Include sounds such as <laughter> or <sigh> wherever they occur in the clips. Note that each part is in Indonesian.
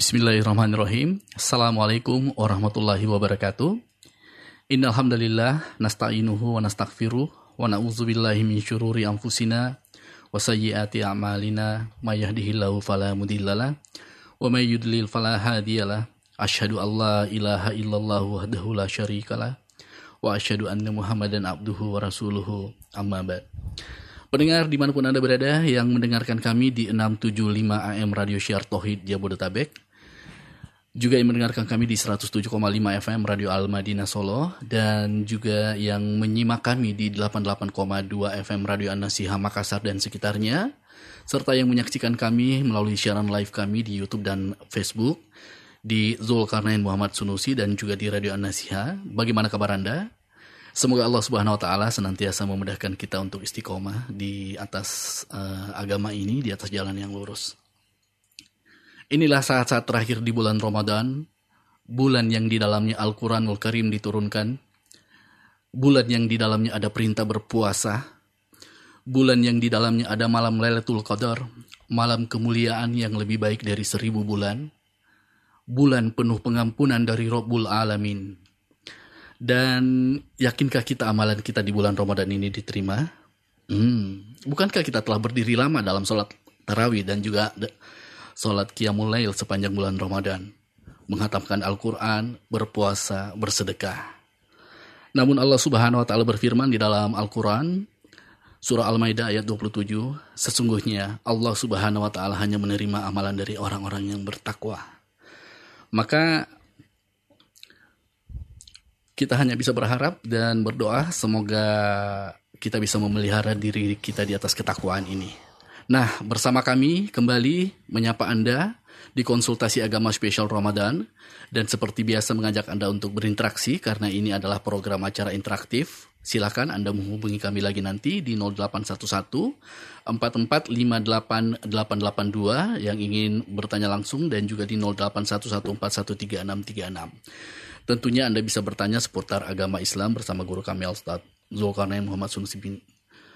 Bismillahirrahmanirrahim. Assalamualaikum warahmatullahi wabarakatuh. Innal hamdalillah nasta'inuhu wa nastaghfiruh wa na'udzubillahi min syururi anfusina wa sayyiati a'malina may yahdihillahu fala mudhillalah wa may yudlil fala hadiyalah. Asyhadu an la ilaha illallah wahdahu la syarikalah wa asyhadu anna Muhammadan abduhu wa rasuluhu amma ba'd. Pendengar di mana pun Anda berada yang mendengarkan kami di 675 AM Radio Syiar Tohid Jabodetabek, juga yang mendengarkan kami di 107,5 FM Radio Al Madinah Solo dan juga yang menyimak kami di 88,2 FM Radio An Nasiha Makassar dan sekitarnya serta yang menyaksikan kami melalui siaran live kami di YouTube dan Facebook di Zulkarnain Muhammad Sunusi dan juga di Radio An-Nasiha. Bagaimana kabar Anda? Semoga Allah Subhanahu wa taala senantiasa memudahkan kita untuk istiqomah di atas uh, agama ini, di atas jalan yang lurus. Inilah saat-saat terakhir di bulan Ramadan, bulan yang di dalamnya Al-Qur'anul Karim diturunkan, bulan yang di dalamnya ada perintah berpuasa, bulan yang di dalamnya ada malam Lailatul Qadar, malam kemuliaan yang lebih baik dari seribu bulan, bulan penuh pengampunan dari Rabbul Alamin. Dan yakinkah kita amalan kita di bulan Ramadan ini diterima? Hmm, bukankah kita telah berdiri lama dalam sholat tarawih dan juga sholat qiyamul lail sepanjang bulan Ramadan? Menghatamkan Al-Quran, berpuasa, bersedekah. Namun Allah subhanahu wa ta'ala berfirman di dalam Al-Quran, Surah Al-Maidah ayat 27, sesungguhnya Allah subhanahu wa ta'ala hanya menerima amalan dari orang-orang yang bertakwa. Maka kita hanya bisa berharap dan berdoa semoga kita bisa memelihara diri kita di atas ketakwaan ini. Nah, bersama kami kembali menyapa Anda di konsultasi agama spesial Ramadan dan seperti biasa mengajak Anda untuk berinteraksi karena ini adalah program acara interaktif. Silakan Anda menghubungi kami lagi nanti di 0811 4458882 yang ingin bertanya langsung dan juga di 0811413636. Tentunya Anda bisa bertanya seputar agama Islam bersama guru kami Ustaz Zulkarnain Muhammad Sunusi bin,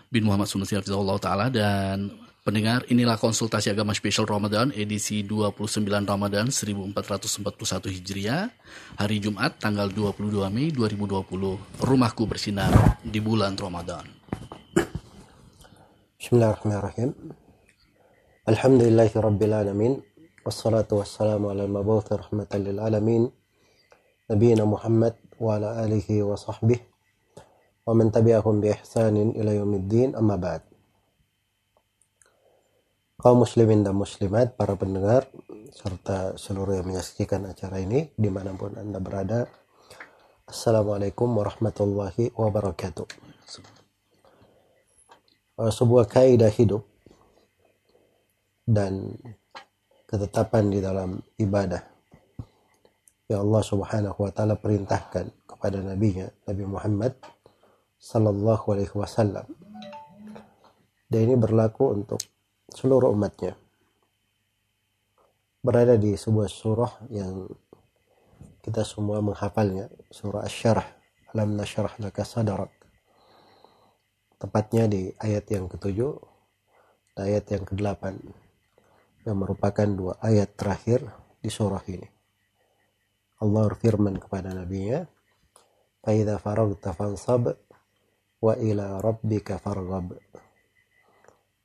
bin Muhammad Sunusi Hafizahullah Ta'ala dan Pendengar, inilah konsultasi agama spesial Ramadan edisi 29 Ramadan 1441 Hijriah, hari Jumat tanggal 22 Mei 2020. Rumahku bersinar di bulan Ramadan. Bismillahirrahmanirrahim. Alhamdulillahi rabbil alamin. Wassalatu wassalamu ala mabuthi rahmatan lil alamin. Nabiina Muhammad wa ala alihi wa sahbihi wa man tabi'ahum bi ihsanin ila yaumiddin amma ba'd kaum muslimin dan muslimat, para pendengar, serta seluruh yang menyaksikan acara ini di mana pun Anda berada. Assalamualaikum warahmatullahi wabarakatuh. Uh, sebuah kaidah hidup dan ketetapan di dalam ibadah yang Allah Subhanahu wa taala perintahkan kepada nabinya Nabi Muhammad sallallahu alaihi wasallam. Dan ini berlaku untuk seluruh umatnya berada di sebuah surah yang kita semua menghafalnya surah asy-syarah alam nasyrah laka sadrak tepatnya di ayat yang ketujuh dan ayat yang kedelapan yang merupakan dua ayat terakhir di surah ini Allah berfirman kepada nabinya فَإِذَا فَرَغْتَ فَانْصَبْ وَإِلَى رَبِّكَ فَارْغَبْ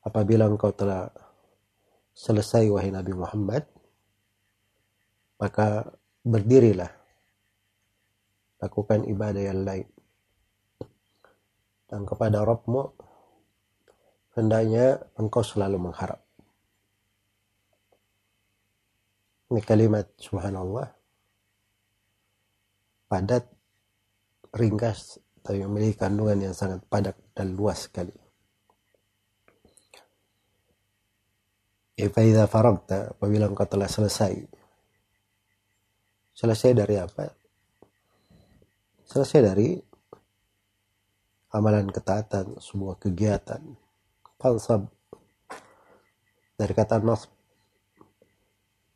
apabila engkau telah selesai wahai Nabi Muhammad maka berdirilah. Lakukan ibadah yang lain. Dan kepada Rabbmu hendaknya engkau selalu mengharap. Ini kalimat subhanallah padat ringkas tapi memiliki kandungan yang sangat padat dan luas sekali Faidha faragta apabila engkau telah selesai. Selesai dari apa? Selesai dari amalan ketaatan, sebuah kegiatan. Fansab dari kata nasb.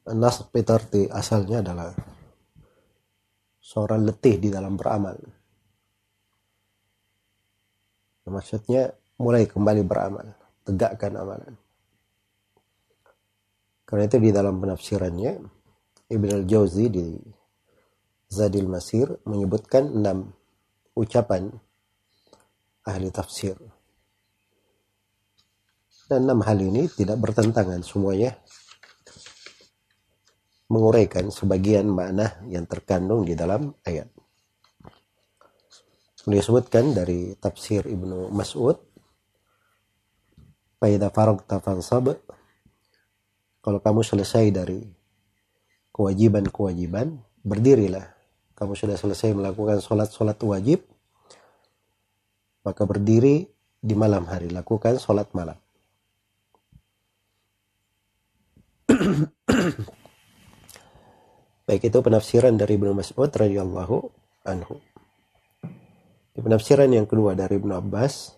Nasb itu arti asalnya adalah seorang letih di dalam beramal. Maksudnya mulai kembali beramal, tegakkan amalan. Karena itu di dalam penafsirannya Ibn al-Jauzi di Zadil Masir menyebutkan enam ucapan ahli tafsir. Dan enam hal ini tidak bertentangan semuanya menguraikan sebagian makna yang terkandung di dalam ayat. Beliau sebutkan dari tafsir Ibnu Mas'ud, Faida faragta fansab, kalau kamu selesai dari kewajiban-kewajiban, berdirilah. Kamu sudah selesai melakukan sholat-sholat wajib, maka berdiri di malam hari, lakukan sholat malam. <coughs> Baik itu penafsiran dari Ibnu Mas'ud radhiyallahu anhu. Di penafsiran yang kedua dari Ibnu Abbas,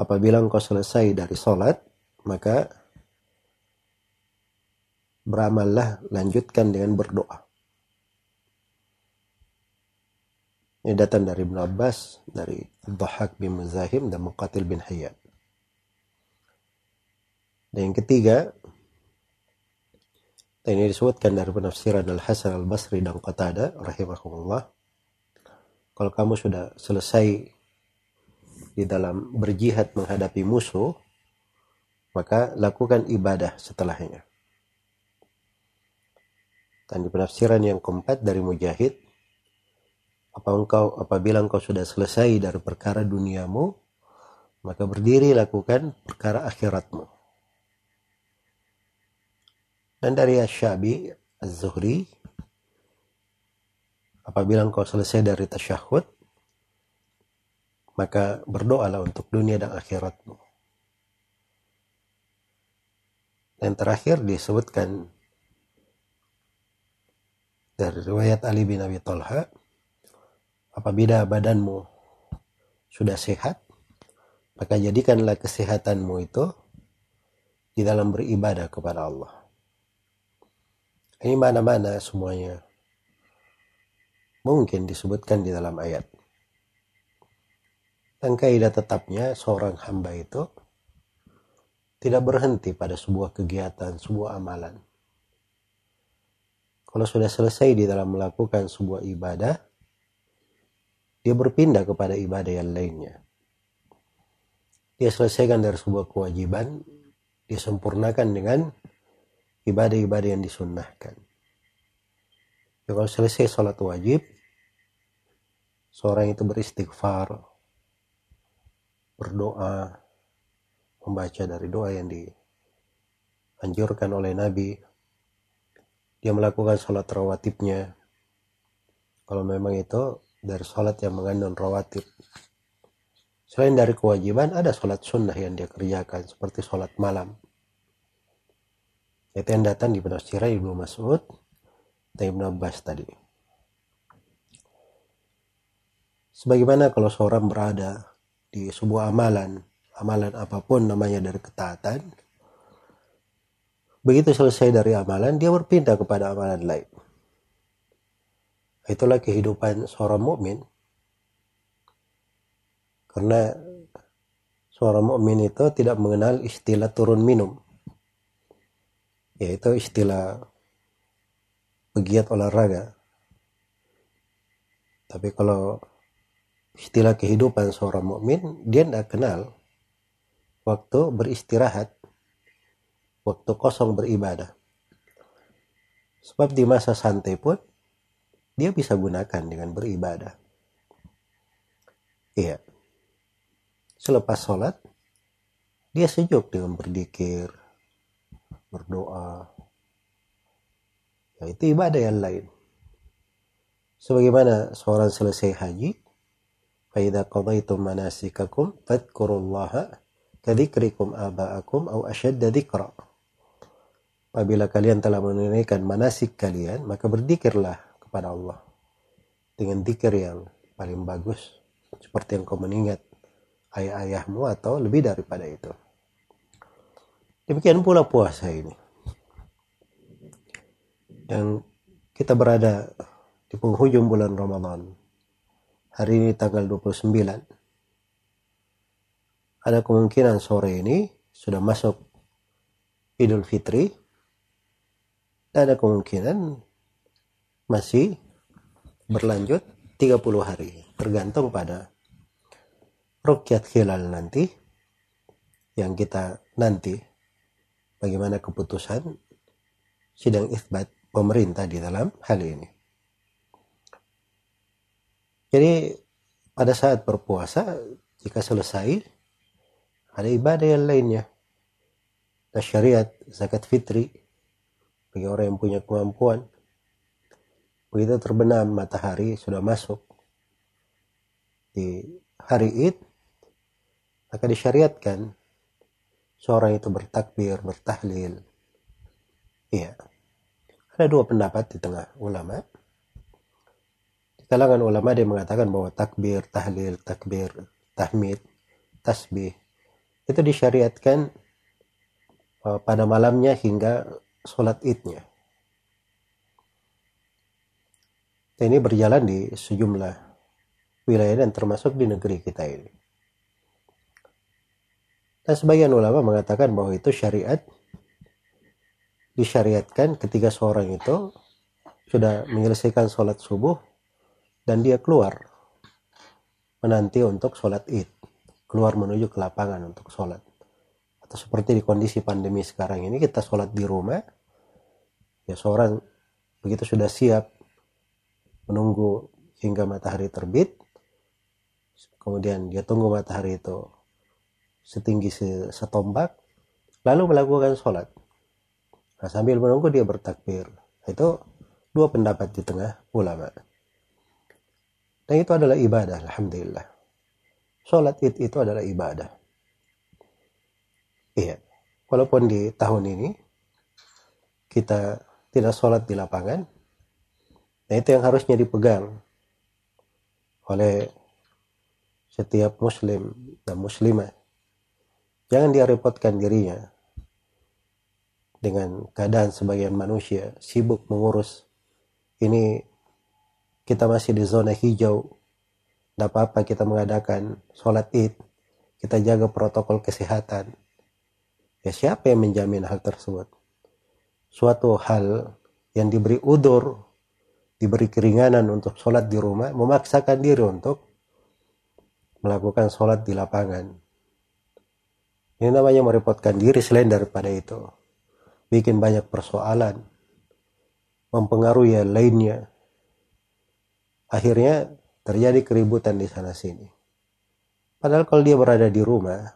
apabila engkau selesai dari sholat, maka beramallah lanjutkan dengan berdoa. Ini datang dari Ibnu Abbas, dari Dhahak bin Muzahim dan Muqatil bin Hayyan. Dan yang ketiga, dan ini disebutkan dari penafsiran Al-Hasan Al-Basri dan Qatada rahimahumullah. Kalau kamu sudah selesai di dalam berjihad menghadapi musuh, maka lakukan ibadah setelahnya. Dan di penafsiran yang keempat dari Mujahid, apa engkau apabila engkau sudah selesai dari perkara duniamu, maka berdiri lakukan perkara akhiratmu. Dan dari Asyabi Az-Zuhri apabila engkau selesai dari tasyahud maka berdoalah untuk dunia dan akhiratmu. Dan terakhir disebutkan dari riwayat Ali bin Abi Talha apabila badanmu sudah sehat maka jadikanlah kesehatanmu itu di dalam beribadah kepada Allah. Ini mana-mana semuanya mungkin disebutkan di dalam ayat. Dan kaidah tetapnya seorang hamba itu tidak berhenti pada sebuah kegiatan, sebuah amalan. Kalau sudah selesai di dalam melakukan sebuah ibadah, dia berpindah kepada ibadah yang lainnya. Dia selesaikan dari sebuah kewajiban, disempurnakan dengan ibadah-ibadah yang disunnahkan. Ya, kalau selesai sholat wajib, seorang itu beristighfar, berdoa, membaca dari doa yang dianjurkan oleh Nabi. Dia melakukan sholat rawatibnya. Kalau memang itu dari sholat yang mengandung rawatib. Selain dari kewajiban, ada sholat sunnah yang dia kerjakan, seperti sholat malam itu yang datang di penafsiran Ibnu Mas'ud dan Ibnu Abbas tadi. Sebagaimana kalau seorang berada di sebuah amalan, amalan apa pun namanya dari ketaatan, begitu selesai dari amalan, dia berpindah kepada amalan lain. Itulah kehidupan seorang mukmin. Karena seorang mukmin itu tidak mengenal istilah turun minum yaitu istilah pegiat olahraga. Tapi kalau istilah kehidupan seorang mukmin, dia tidak kenal waktu beristirahat, waktu kosong beribadah. Sebab di masa santai pun dia bisa gunakan dengan beribadah. Iya. Selepas sholat, dia sejuk dengan berdikir, berdoa. Ya, itu ibadah yang lain. Sebagaimana seorang selesai haji, فَإِذَا قَضَيْتُمْ مَنَاسِكَكُمْ فَاذْكُرُوا اللَّهَ كَذِكْرِكُمْ آبَاءَكُمْ أَوْ أَشَدَّ ذِكْرًا Apabila kalian telah menunaikan manasik kalian, maka berzikirlah kepada Allah dengan zikir yang paling bagus, seperti yang kau mengingat ayah-ayahmu atau lebih daripada itu. Demikian pula puasa ini. Dan kita berada di penghujung bulan Ramadan. Hari ini tanggal 29. Ada kemungkinan sore ini sudah masuk Idul Fitri. Ada kemungkinan masih berlanjut 30 hari tergantung pada rukyat hilal nanti yang kita nanti bagaimana keputusan sidang isbat pemerintah di dalam hal ini. Jadi pada saat berpuasa jika selesai ada ibadah yang lainnya. Syariat zakat fitri bagi orang yang punya kemampuan. Begitu terbenam matahari sudah masuk di hari Id maka disyariatkan seorang itu bertakbir, bertahlil. Iya. Ada dua pendapat di tengah ulama. Di kalangan ulama dia mengatakan bahwa takbir, tahlil, takbir, tahmid, tasbih itu disyariatkan uh, pada malamnya hingga sholat idnya. ini berjalan di sejumlah wilayah dan termasuk di negeri kita ini. Dan sebagian ulama mengatakan bahwa itu syariat disyariatkan ketika seorang itu sudah menyelesaikan sholat subuh dan dia keluar menanti untuk sholat id keluar menuju ke lapangan untuk sholat atau seperti di kondisi pandemi sekarang ini kita sholat di rumah ya seorang begitu sudah siap menunggu hingga matahari terbit kemudian dia tunggu matahari itu setinggi setombak, lalu melakukan sholat. Nah, sambil menunggu dia bertakbir. Itu dua pendapat di tengah ulama. Dan itu adalah ibadah, Alhamdulillah. Sholat itu adalah ibadah. Iya. Walaupun di tahun ini kita tidak sholat di lapangan, nah itu yang harusnya dipegang oleh setiap muslim dan muslimah Jangan dia repotkan dirinya dengan keadaan sebagian manusia sibuk mengurus ini kita masih di zona hijau tidak apa-apa kita mengadakan sholat id kita jaga protokol kesehatan ya siapa yang menjamin hal tersebut suatu hal yang diberi udur diberi keringanan untuk sholat di rumah memaksakan diri untuk melakukan sholat di lapangan ini namanya merepotkan diri selain daripada itu. Bikin banyak persoalan. Mempengaruhi yang lainnya. Akhirnya terjadi keributan di sana sini. Padahal kalau dia berada di rumah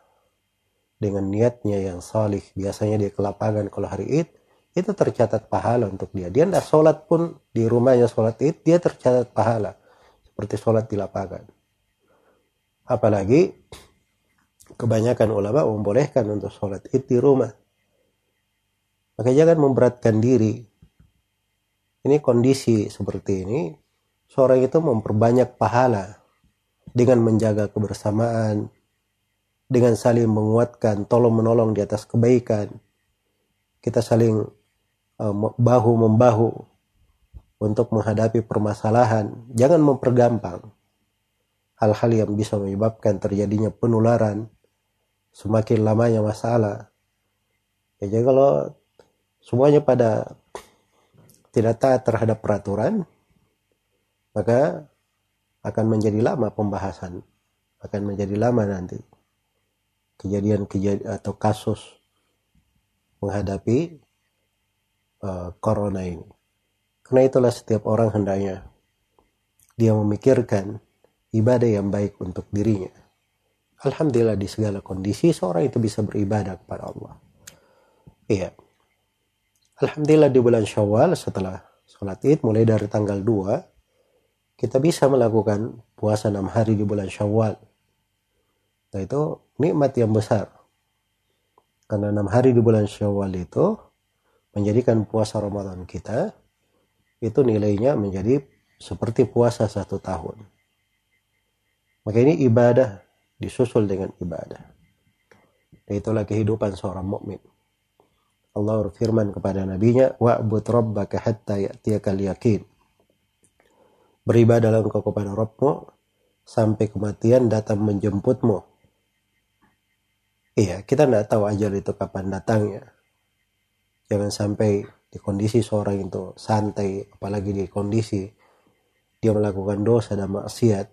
dengan niatnya yang salih, biasanya dia ke lapangan kalau hari Id, itu tercatat pahala untuk dia. Dia tidak sholat pun di rumahnya sholat Id, dia tercatat pahala. Seperti sholat di lapangan. Apalagi kebanyakan ulama membolehkan untuk sholat id di rumah. Maka jangan memberatkan diri. Ini kondisi seperti ini, seorang itu memperbanyak pahala dengan menjaga kebersamaan, dengan saling menguatkan, tolong menolong di atas kebaikan. Kita saling uh, bahu membahu untuk menghadapi permasalahan. Jangan mempergampang hal-hal yang bisa menyebabkan terjadinya penularan semakin lamanya masalah. Ya, jadi kalau semuanya pada tidak taat terhadap peraturan, maka akan menjadi lama pembahasan, akan menjadi lama nanti kejadian-kejadian atau kasus menghadapi uh, corona ini. Karena itulah setiap orang hendaknya dia memikirkan ibadah yang baik untuk dirinya Alhamdulillah di segala kondisi seorang itu bisa beribadah kepada Allah. Iya. Alhamdulillah di bulan Syawal setelah sholat id mulai dari tanggal 2 kita bisa melakukan puasa enam hari di bulan Syawal. Nah itu nikmat yang besar. Karena enam hari di bulan Syawal itu menjadikan puasa Ramadan kita itu nilainya menjadi seperti puasa satu tahun. Maka ini ibadah disusul dengan ibadah. Itulah kehidupan seorang mukmin. Allah berfirman kepada nabinya, "Wa'bud rabbaka hatta ya'tiyakal yakin." Beribadahlah engkau kepada Rabbmu sampai kematian datang menjemputmu. Iya, kita tidak tahu ajal itu kapan datangnya. Jangan sampai di kondisi seorang itu santai apalagi di kondisi dia melakukan dosa dan maksiat.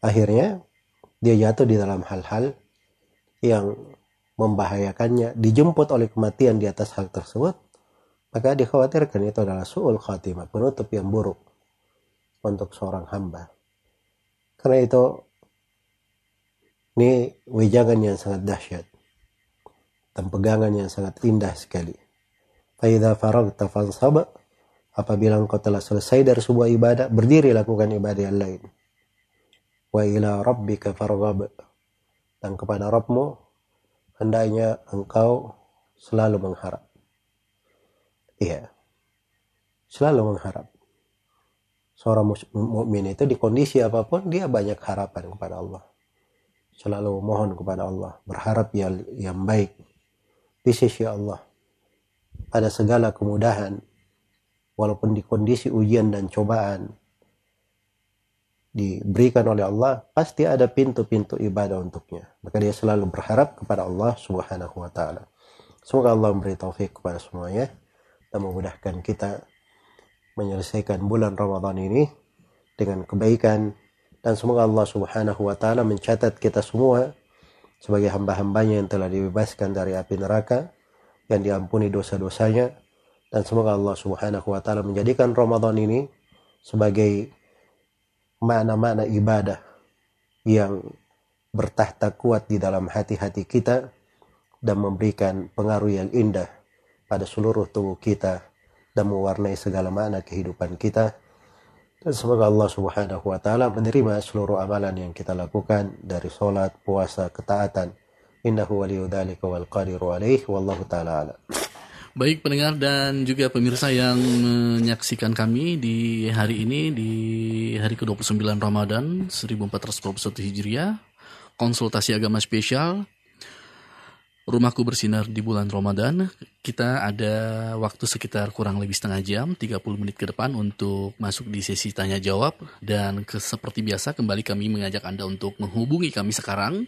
Akhirnya dia jatuh di dalam hal-hal yang membahayakannya. Dijemput oleh kematian di atas hal tersebut maka dikhawatirkan itu adalah su'ul khatimah penutup yang buruk untuk seorang hamba. Karena itu ini wejangan yang sangat dahsyat dan pegangan yang sangat indah sekali. Faidah faragta fansab apabila engkau telah selesai dari sebuah ibadah, berdiri lakukan ibadah yang lain. Wa ila rabbika farghab. Dan kepada Rabbmu hendaknya engkau selalu mengharap. Iya. Selalu mengharap. Seorang mukmin itu di kondisi apa pun dia banyak harapan kepada Allah. Selalu mohon kepada Allah, berharap yang yang baik di sisi Allah. Pada segala kemudahan walaupun di kondisi ujian dan cobaan diberikan oleh Allah pasti ada pintu-pintu ibadah untuknya. Maka dia selalu berharap kepada Allah subhanahu wa ta'ala. Semoga Allah memberi taufik kepada semuanya. Dan memudahkan kita menyelesaikan bulan Ramadan ini dengan kebaikan dan semoga Allah subhanahu wa ta'ala mencatat kita semua sebagai hamba-hambanya yang telah dibebaskan dari api neraka yang diampuni dosa-dosanya. Dan semoga Allah Subhanahu wa taala menjadikan Ramadan ini sebagai makna-makna ibadah yang bertahta kuat di dalam hati-hati kita dan memberikan pengaruh yang indah pada seluruh tubuh kita dan mewarnai segala makna kehidupan kita dan semoga Allah Subhanahu wa taala menerima seluruh amalan yang kita lakukan dari salat, puasa, ketaatan. Innahu waliyudzalika wal qadiru alaih wallahu taala ala. Baik pendengar dan juga pemirsa yang menyaksikan kami di hari ini di hari ke-29 Ramadan 1441 Hijriah, konsultasi agama spesial Rumahku bersinar di bulan Ramadan. Kita ada waktu sekitar kurang lebih setengah jam, 30 menit ke depan untuk masuk di sesi tanya jawab. Dan ke, seperti biasa kembali kami mengajak Anda untuk menghubungi kami sekarang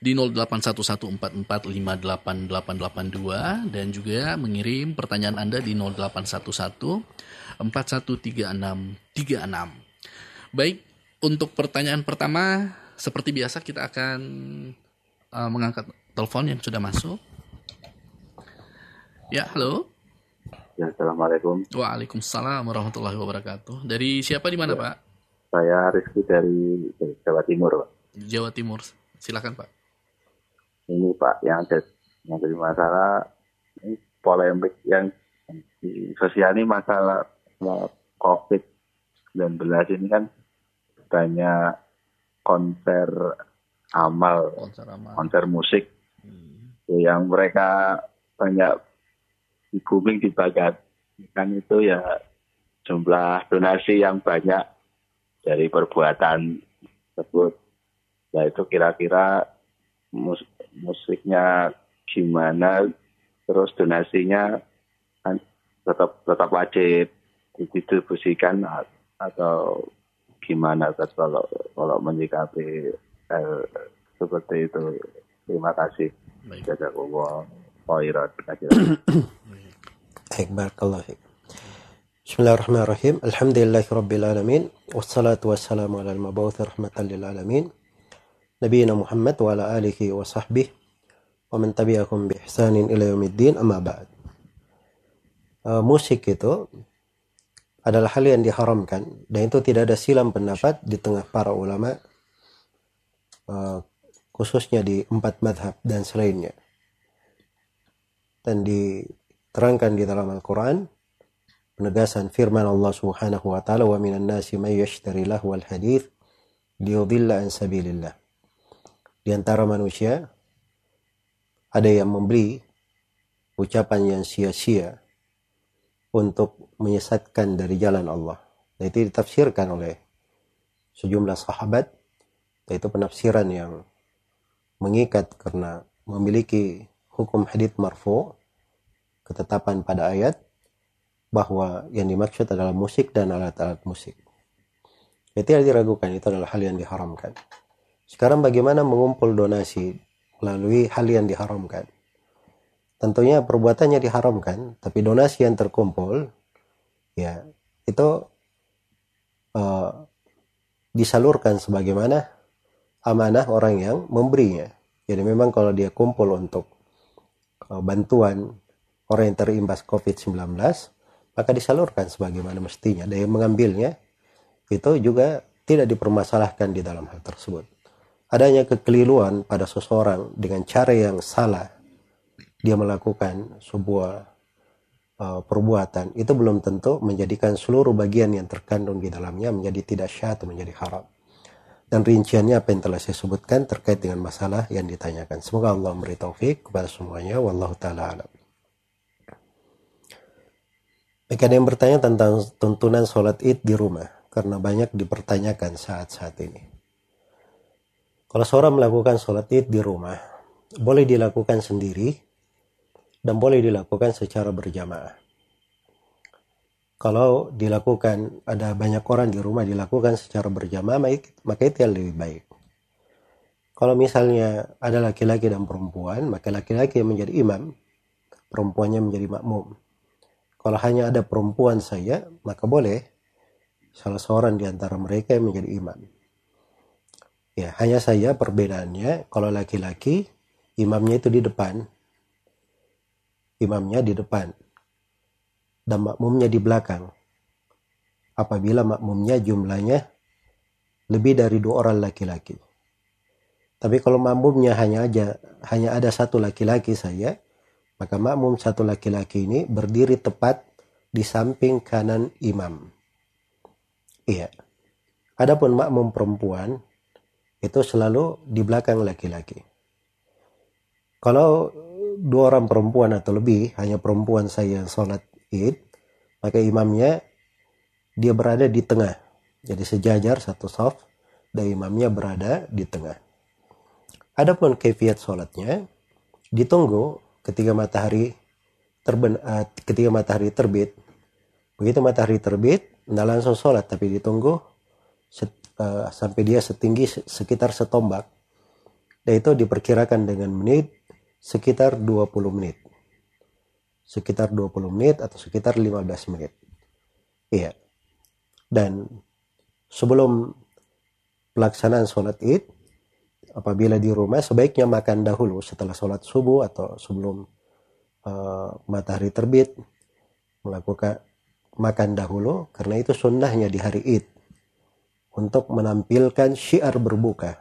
di 0811458882 dan juga mengirim pertanyaan Anda di 0811 413636. Baik, untuk pertanyaan pertama seperti biasa kita akan uh, mengangkat telepon yang sudah masuk. Ya, halo. Ya, Assalamualaikum. Waalaikumsalam warahmatullahi wabarakatuh. Dari siapa di mana, ya. Pak? Saya Rizky dari, Jawa Timur, Pak. Jawa Timur. Silakan, Pak. Ini, Pak, yang ada yang jadi masalah ini polemik yang di sosial ini masalah COVID-19 ini kan banyak konser amal, konser, amal. konser musik yang mereka banyak di booming kan itu ya jumlah donasi yang banyak dari perbuatan tersebut. Nah itu kira-kira mus musiknya gimana, terus donasinya kan tetap tetap wajib didistribusikan atau gimana kalau kalau menyikapi eh, seperti itu. Terima kasih. Baik. Jazakumullah khairan. <coughs> Baik, barakallahu fiik. Bismillahirrahmanirrahim. Alhamdulillahi rabbil alamin. Wassalatu wassalamu ala al-mabawuth rahmatan lil alamin. Muhammad wa ala alihi wa sahbihi wa man tabi'ahum bi ihsanin ila yaumiddin amma ba'd. Uh, musik itu adalah hal yang diharamkan dan itu tidak ada silam pendapat di tengah para ulama uh, khususnya di empat madhab dan selainnya. Dan diterangkan di dalam Al-Quran, penegasan firman Allah Subhanahu wa taala wa minan nasi may yashtari lahu al hadith liyudilla an sabilillah. Di antara manusia ada yang membeli ucapan yang sia-sia untuk menyesatkan dari jalan Allah. Dan itu ditafsirkan oleh sejumlah sahabat. Yaitu penafsiran yang mengikat karena memiliki hukum hadith marfu ketetapan pada ayat bahwa yang dimaksud adalah musik dan alat-alat musik. Itu yang diragukan, itu adalah hal yang diharamkan. Sekarang bagaimana mengumpul donasi melalui hal yang diharamkan? tentunya perbuatannya diharamkan, tapi donasi yang terkumpul, ya itu uh, disalurkan sebagaimana amanah orang yang memberinya. Jadi memang kalau dia kumpul untuk uh, bantuan orang yang terimbas COVID-19, maka disalurkan sebagaimana mestinya. Dan yang mengambilnya itu juga tidak dipermasalahkan di dalam hal tersebut. Adanya kekeliruan pada seseorang dengan cara yang salah, dia melakukan sebuah uh, perbuatan, itu belum tentu menjadikan seluruh bagian yang terkandung di dalamnya menjadi tidak syah atau menjadi haram. Dan rinciannya apa yang telah saya sebutkan terkait dengan masalah yang ditanyakan. Semoga Allah memberi taufik kepada semuanya. Wallahu ta'ala alam. Baik ada yang bertanya tentang tuntunan sholat id di rumah karena banyak dipertanyakan saat-saat ini. Kalau seorang melakukan sholat id di rumah, boleh dilakukan sendiri dan boleh dilakukan secara berjamaah. Kalau dilakukan ada banyak orang di rumah dilakukan secara berjamaah, maka itu yang lebih baik. Kalau misalnya ada laki-laki dan perempuan, maka laki-laki yang menjadi imam, perempuannya menjadi makmum. Kalau hanya ada perempuan saja, maka boleh salah seorang di antara mereka yang menjadi imam. Ya, hanya saja perbedaannya kalau laki-laki imamnya itu di depan. Imamnya di depan. Dan makmumnya di belakang. Apabila makmumnya jumlahnya lebih dari dua orang laki-laki. Tapi kalau makmumnya hanya aja hanya ada satu laki-laki saja, maka makmum satu laki-laki ini berdiri tepat di samping kanan imam. Iya. Adapun makmum perempuan itu selalu di belakang laki-laki. Kalau dua orang perempuan atau lebih, hanya perempuan saya yang sholat id, maka imamnya dia berada di tengah. Jadi sejajar satu soft dan imamnya berada di tengah. Adapun kefiat sholatnya, ditunggu ketika matahari terben uh, ketika matahari terbit begitu matahari terbit tidak langsung sholat tapi ditunggu set, uh, sampai dia setinggi sekitar setombak dan itu diperkirakan dengan menit sekitar 20 menit sekitar 20 menit atau sekitar 15 menit. Iya. Dan sebelum pelaksanaan sholat id apabila di rumah sebaiknya makan dahulu setelah sholat subuh atau sebelum uh, matahari terbit melakukan makan dahulu karena itu sunnahnya di hari id untuk menampilkan syiar berbuka.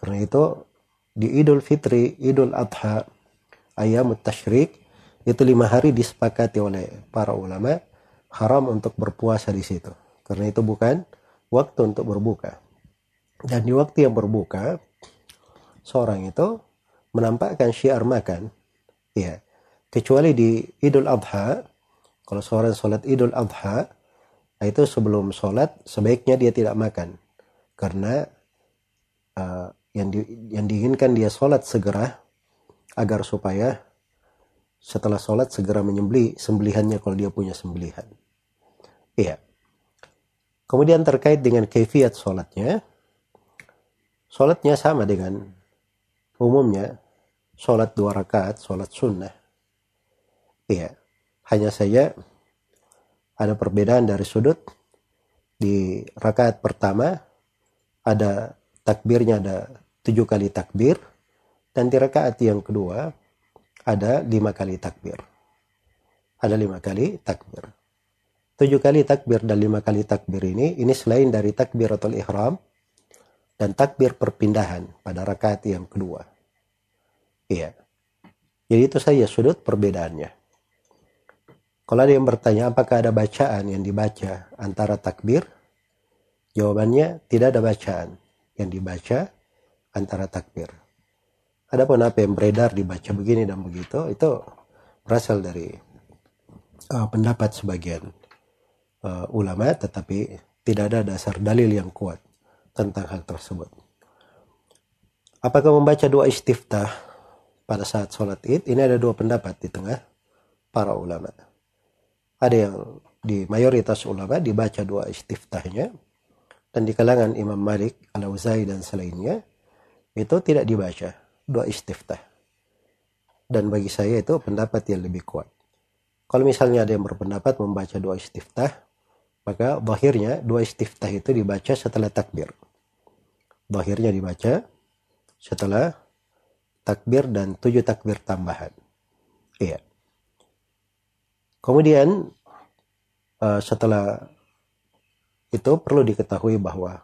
Karena itu di idul fitri idul adha ayam tashrik itu lima hari disepakati oleh para ulama haram untuk berpuasa di situ karena itu bukan waktu untuk berbuka dan di waktu yang berbuka, seorang itu menampakkan syiar makan. Ya, kecuali di Idul Adha, kalau seorang sholat Idul Adha, itu sebelum sholat sebaiknya dia tidak makan. Karena uh, yang, di, yang diinginkan dia sholat segera agar supaya setelah sholat segera menyembeli sembelihannya kalau dia punya sembelihan. Iya. Kemudian terkait dengan kefiat sholatnya, Sholatnya sama dengan umumnya sholat dua rakaat, sholat sunnah. Iya, hanya saja ada perbedaan dari sudut. Di rakaat pertama ada takbirnya ada tujuh kali takbir dan di rakaat yang kedua ada lima kali takbir. Ada lima kali takbir. Tujuh kali takbir dan lima kali takbir ini, ini selain dari takbiratul ihram, dan takbir perpindahan pada rakaat yang kedua. Iya. Jadi itu saja sudut perbedaannya. Kalau ada yang bertanya apakah ada bacaan yang dibaca antara takbir, jawabannya tidak ada bacaan yang dibaca antara takbir. Adapun apa yang beredar dibaca begini dan begitu itu berasal dari uh, pendapat sebagian uh, ulama tetapi tidak ada dasar dalil yang kuat tentang hal tersebut. Apakah membaca doa istiftah pada saat sholat id? Ini ada dua pendapat di tengah para ulama. Ada yang di mayoritas ulama dibaca doa istiftahnya dan di kalangan Imam Malik, Al-Auzai dan selainnya itu tidak dibaca doa istiftah. dan bagi saya itu pendapat yang lebih kuat. Kalau misalnya ada yang berpendapat membaca doa istiftah, maka bahirnya doa istiftah itu dibaca setelah takbir. Bahirnya dibaca setelah takbir dan tujuh takbir tambahan. Iya. Kemudian uh, setelah itu perlu diketahui bahwa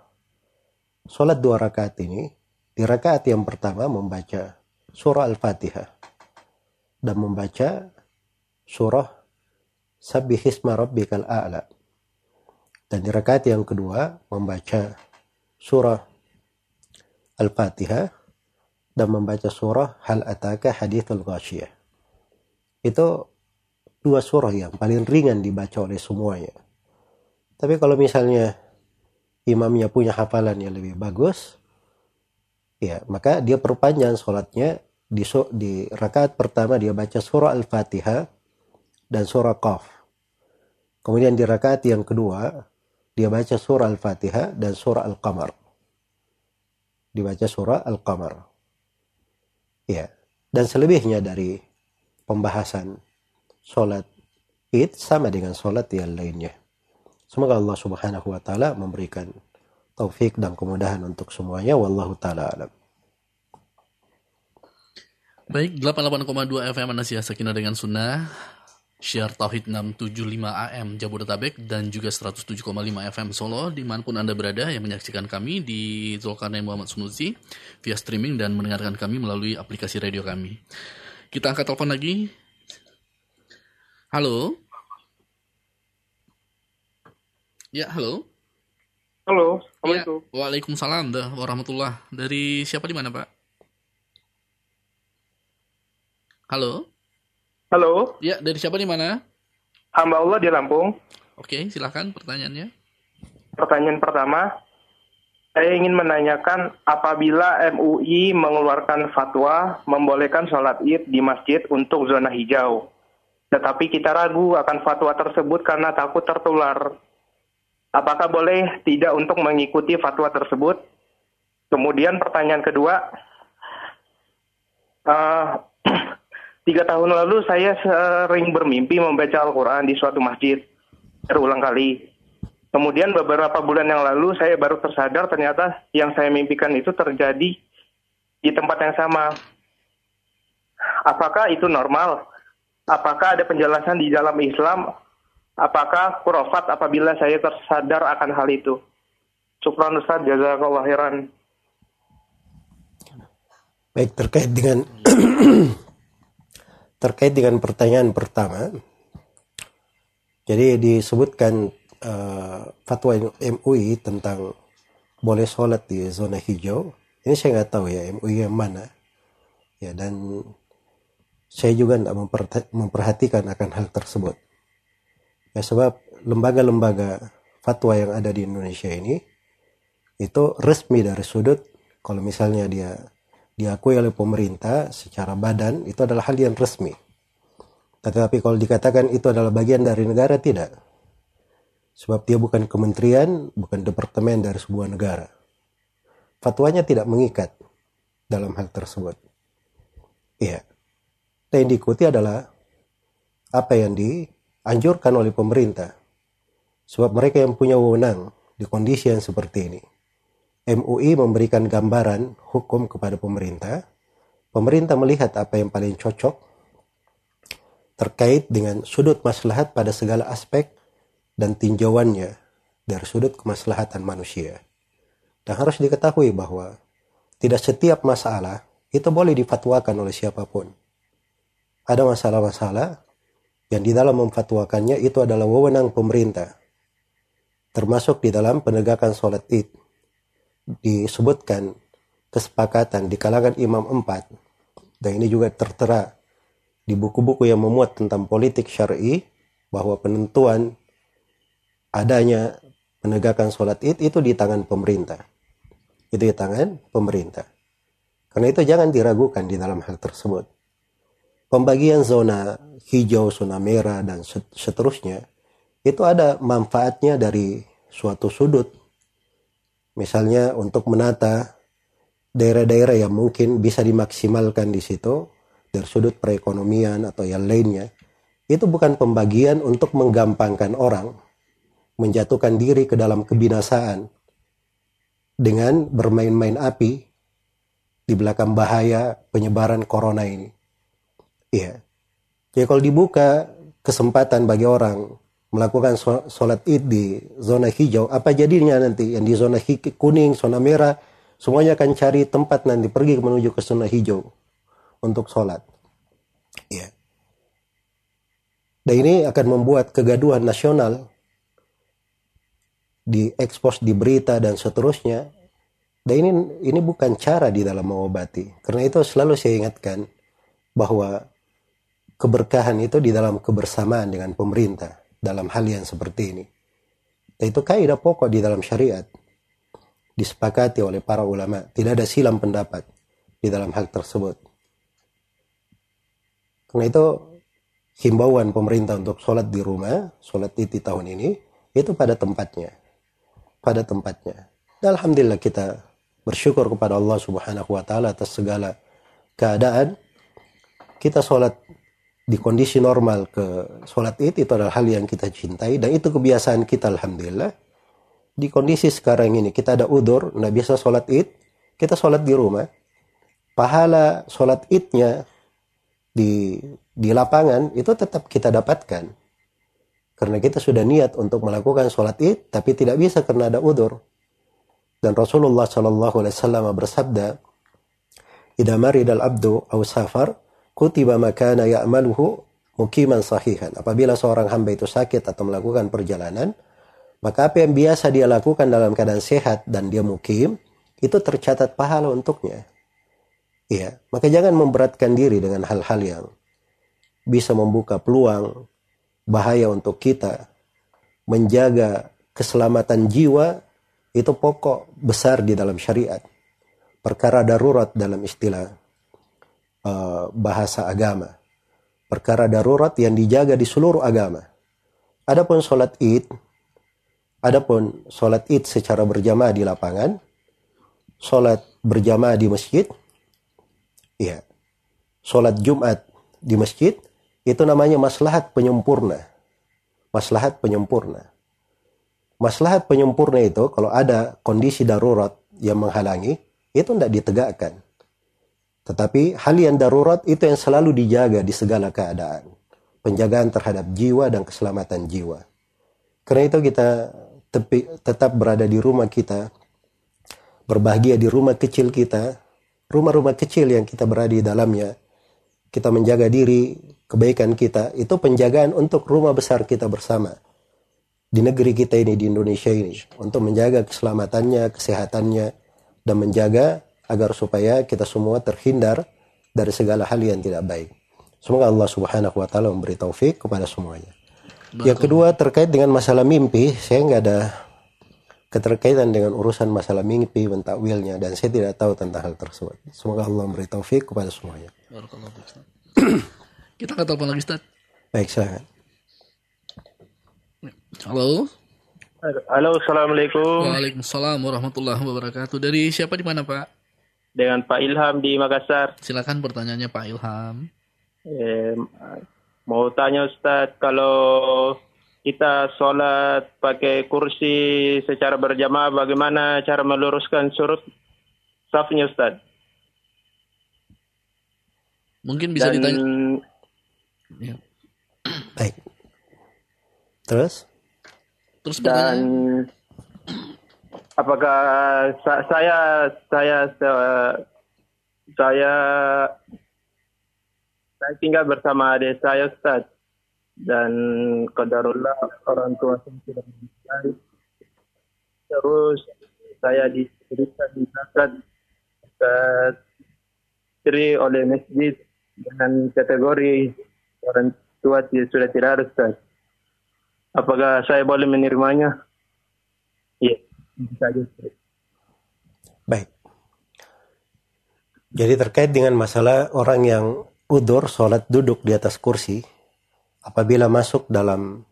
sholat dua rakaat ini di rakaat yang pertama membaca surah Al-Fatihah dan membaca surah Sabbihisma Rabbikal A'la. Dan di rakaat yang kedua membaca surah Al-Fatihah dan membaca surah Hal Ataka Hadithul Ghashiyah. Itu dua surah yang paling ringan dibaca oleh semuanya. Tapi kalau misalnya imamnya punya hafalan yang lebih bagus, ya maka dia perpanjang sholatnya di, di rakaat pertama dia baca surah Al-Fatihah dan surah Qaf. Kemudian di rakaat yang kedua dia baca surah Al-Fatihah dan surah Al-Qamar. Dibaca surah Al-Qamar. Ya, dan selebihnya dari pembahasan sholat id sama dengan sholat yang lainnya. Semoga Allah Subhanahu wa taala memberikan taufik dan kemudahan untuk semuanya wallahu taala alam. Baik, 88,2 FM Anasia Sakina dengan Sunnah Share Tauhid 675 AM Jabodetabek dan juga 107,5 FM Solo di mana pun Anda berada yang menyaksikan kami di Zulkarnain Muhammad Sunusi via streaming dan mendengarkan kami melalui aplikasi radio kami. Kita angkat telepon lagi Halo. Ya, halo. Halo, Ya, Waalaikumsalam warahmatullah. Dari siapa di mana, Pak? Halo. Halo. Ya, dari siapa di mana? Hamba Allah di Lampung. Oke, silahkan pertanyaannya. Pertanyaan pertama, saya ingin menanyakan apabila MUI mengeluarkan fatwa membolehkan sholat id di masjid untuk zona hijau. Tetapi kita ragu akan fatwa tersebut karena takut tertular. Apakah boleh tidak untuk mengikuti fatwa tersebut? Kemudian pertanyaan kedua, uh, <clears throat> tiga tahun lalu saya sering bermimpi membaca Al-Quran di suatu masjid berulang kali. Kemudian beberapa bulan yang lalu saya baru tersadar ternyata yang saya mimpikan itu terjadi di tempat yang sama. Apakah itu normal? apakah ada penjelasan di dalam Islam apakah kurofat apabila saya tersadar akan hal itu. Syukran Ustaz, jazakallah khairan. Baik, terkait dengan <clears throat> terkait dengan pertanyaan pertama. Jadi disebutkan uh, fatwa MUI tentang boleh sholat di zona hijau. Ini saya nggak tahu ya MUI yang mana. Ya dan saya juga tidak memperhatikan akan hal tersebut. Ya sebab lembaga-lembaga fatwa yang ada di Indonesia ini itu resmi dari sudut kalau misalnya dia diakui oleh pemerintah secara badan itu adalah hal yang resmi. Tetapi kalau dikatakan itu adalah bagian dari negara tidak. Sebab dia bukan kementerian, bukan departemen dari sebuah negara. Fatwanya tidak mengikat dalam hal tersebut. Iya yang diikuti adalah apa yang dianjurkan oleh pemerintah. Sebab mereka yang punya wewenang di kondisi yang seperti ini. MUI memberikan gambaran hukum kepada pemerintah. Pemerintah melihat apa yang paling cocok terkait dengan sudut maslahat pada segala aspek dan tinjauannya dari sudut kemaslahatan manusia. Dan harus diketahui bahwa tidak setiap masalah itu boleh difatwakan oleh siapa pun ada masalah-masalah yang di dalam memfatwakannya itu adalah wewenang pemerintah. Termasuk di dalam penegakan sholat id. Disebutkan kesepakatan di kalangan imam empat. Dan ini juga tertera di buku-buku yang memuat tentang politik syari bahwa penentuan adanya penegakan sholat id itu di tangan pemerintah. Itu di tangan pemerintah. Karena itu jangan diragukan di dalam hal tersebut pembagian zona hijau, zona merah, dan seterusnya, itu ada manfaatnya dari suatu sudut. Misalnya untuk menata daerah-daerah yang mungkin bisa dimaksimalkan di situ, dari sudut perekonomian atau yang lainnya, itu bukan pembagian untuk menggampangkan orang, menjatuhkan diri ke dalam kebinasaan dengan bermain-main api di belakang bahaya penyebaran corona ini. Iya. Jadi kalau dibuka kesempatan bagi orang melakukan sholat id di zona hijau, apa jadinya nanti yang di zona kuning, zona merah, semuanya akan cari tempat nanti pergi menuju ke zona hijau untuk sholat. Ya. Dan ini akan membuat kegaduhan nasional diekspos di berita dan seterusnya. Dan ini ini bukan cara di dalam mengobati. Karena itu selalu saya ingatkan bahwa keberkahan itu di dalam kebersamaan dengan pemerintah dalam hal yang seperti ini. Itu kaidah pokok di dalam syariat. Disepakati oleh para ulama. Tidak ada silam pendapat di dalam hal tersebut. Karena itu himbauan pemerintah untuk sholat di rumah, sholat di tahun ini, itu pada tempatnya. Pada tempatnya. Dan Alhamdulillah kita bersyukur kepada Allah subhanahu wa ta'ala atas segala keadaan. Kita sholat di kondisi normal ke sholat id itu adalah hal yang kita cintai dan itu kebiasaan kita alhamdulillah. Di kondisi sekarang ini kita ada udur nggak biasa sholat id kita sholat di rumah. Pahala sholat idnya di di lapangan itu tetap kita dapatkan. Karena kita sudah niat untuk melakukan sholat id tapi tidak bisa karena ada udur. Dan Rasulullah Shallallahu Alaihi Wasallam bersabda "Idza maridal abdu aw safar kutiba makana ya'maluhu mukiman sahihan. Apabila seorang hamba itu sakit atau melakukan perjalanan, maka apa yang biasa dia lakukan dalam keadaan sehat dan dia mukim, itu tercatat pahala untuknya. Iya, maka jangan memberatkan diri dengan hal-hal yang bisa membuka peluang bahaya untuk kita. Menjaga keselamatan jiwa itu pokok besar di dalam syariat. Perkara darurat dalam istilah uh, bahasa agama. Perkara darurat yang dijaga di seluruh agama. Adapun sholat id, adapun sholat id secara berjamaah di lapangan, sholat berjamaah di masjid, ya, sholat Jumat di masjid, itu namanya maslahat penyempurna. Maslahat penyempurna. Maslahat penyempurna itu kalau ada kondisi darurat yang menghalangi, itu tidak ditegakkan. Tetapi hal yang darurat itu yang selalu dijaga di segala keadaan. Penjagaan terhadap jiwa dan keselamatan jiwa. Karena itu kita tepi, tetap berada di rumah kita, berbahagia di rumah kecil kita, rumah-rumah kecil yang kita berada di dalamnya. Kita menjaga diri, kebaikan kita, itu penjagaan untuk rumah besar kita bersama. Di negeri kita ini, di Indonesia ini. Untuk menjaga keselamatannya, kesehatannya, dan menjaga agar supaya kita semua terhindar dari segala hal yang tidak baik. Semoga Allah Subhanahu wa taala memberi taufik kepada semuanya. Betul. Yang kedua terkait dengan masalah mimpi, saya nggak ada keterkaitan dengan urusan masalah mimpi mentakwilnya dan saya tidak tahu tentang hal tersebut. Semoga Allah memberi taufik kepada semuanya. <clears throat> Kita ke telepon lagi Ustaz. Baik, silakan. Halo. Halo, Assalamualaikum. Waalaikumsalam warahmatullahi wabarakatuh. Dari siapa di mana, Pak? Dengan Pak Ilham di Makassar. Silakan pertanyaannya Pak Ilham. Eh, mau tanya Ustadz, kalau kita sholat pakai kursi secara berjamaah, bagaimana cara meluruskan surut safnya Ustadz? Mungkin bisa Dan, ditanya. Ya. Baik. Terus? Terus dan apakah saya saya saya saya tinggal bersama adik saya Ustaz dan kadarullah orang tua saya tidak meninggal terus saya diberikan zakat diberi oleh masjid dengan kategori orang tua sudah tidak harus. Apakah saya boleh menerimanya? Iya. Yeah. Baik. Jadi terkait dengan masalah orang yang udur sholat duduk di atas kursi, apabila masuk dalam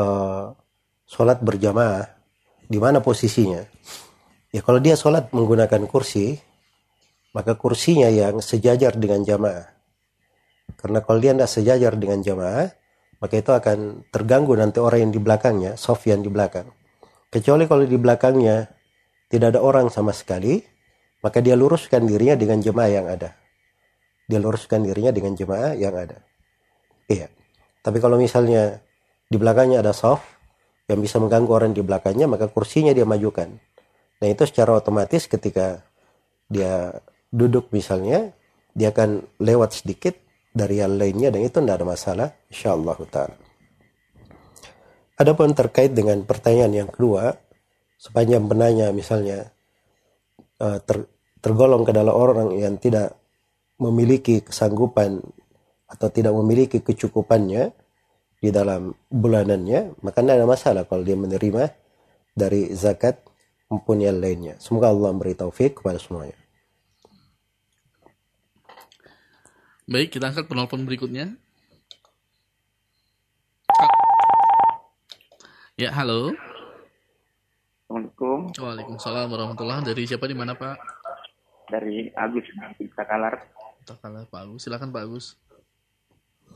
uh, sholat berjamaah, di mana posisinya? Ya kalau dia sholat menggunakan kursi, maka kursinya yang sejajar dengan jamaah. Karena kalau dia tidak sejajar dengan jamaah, maka itu akan terganggu nanti orang yang di belakangnya, Sofyan di belakang. Kecuali kalau di belakangnya tidak ada orang sama sekali, maka dia luruskan dirinya dengan jemaah yang ada. Dia luruskan dirinya dengan jemaah yang ada. Iya. Tapi kalau misalnya di belakangnya ada soft yang bisa mengganggu orang di belakangnya, maka kursinya dia majukan. Nah itu secara otomatis ketika dia duduk misalnya, dia akan lewat sedikit dari yang lainnya dan itu tidak ada masalah, insyaallah taala. Adapun terkait dengan pertanyaan yang kedua, sepanjang penanya misalnya uh, ter, tergolong ke dalam orang yang tidak memiliki kesanggupan atau tidak memiliki kecukupannya di dalam bulanannya, maka tidak ada masalah kalau dia menerima dari zakat maupun yang lainnya. Semoga Allah memberi taufik kepada semuanya. Baik, kita angkat penelpon berikutnya. Ya, halo. Assalamualaikum. Waalaikumsalam warahmatullahi Dari siapa di mana, Pak? dari Agus di Takalar. Takalar Pak Agus. Silakan Pak Agus.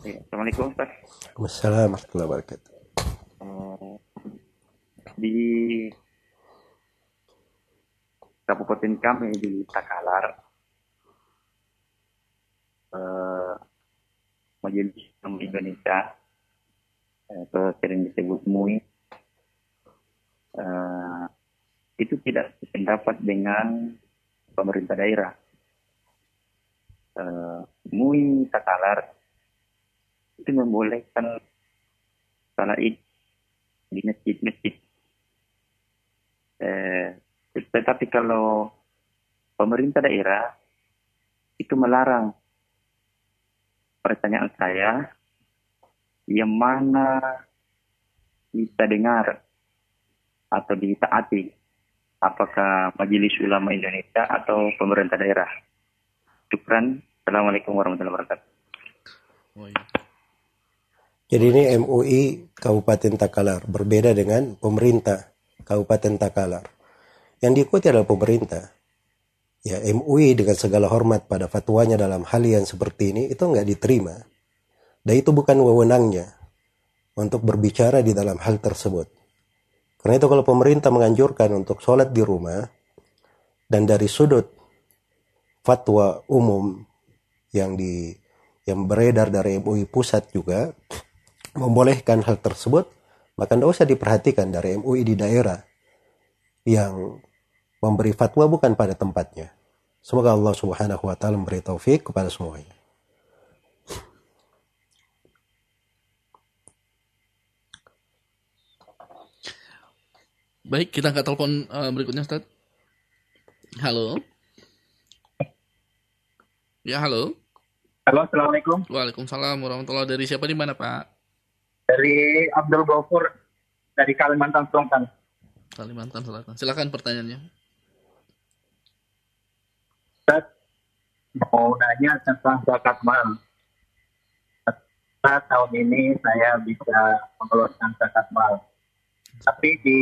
Ya, Assalamualaikum Ustaz. Waalaikumsalam warahmatullahi wabarakatuh. Uh, di Kabupaten kami di Takalar, uh, Majelis Indonesia atau sering disebut MUI uh, itu tidak sependapat dengan pemerintah daerah. Uh, MUI Takalar itu membolehkan salat id di masjid-masjid. Uh, tetapi kalau pemerintah daerah itu melarang pertanyaan saya yang mana kita dengar atau ditaati apakah Majelis Ulama Indonesia atau pemerintah daerah. Syukran. Assalamualaikum warahmatullahi wabarakatuh. Jadi ini MUI Kabupaten Takalar berbeda dengan pemerintah Kabupaten Takalar. Yang diikuti adalah pemerintah. Ya MUI dengan segala hormat pada fatwanya dalam hal yang seperti ini itu nggak diterima. Dan itu bukan wewenangnya untuk berbicara di dalam hal tersebut. Karena itu kalau pemerintah menganjurkan untuk sholat di rumah dan dari sudut fatwa umum yang di yang beredar dari MUI pusat juga membolehkan hal tersebut, maka tidak usah diperhatikan dari MUI di daerah yang memberi fatwa bukan pada tempatnya. Semoga Allah Subhanahu wa taala memberi taufik kepada semuanya. Baik, kita angkat telepon uh, berikutnya, Ustaz. Halo. Ya, halo. Halo, Assalamualaikum. Waalaikumsalam warahmatullahi Dari siapa di mana, Pak? Dari Abdul Gofur, dari Kalimantan Selatan. Kalimantan Selatan. Silakan pertanyaannya. Ustaz, mau nanya tentang zakat mal. Tahun ini saya bisa mengeluarkan zakat mal. Tapi di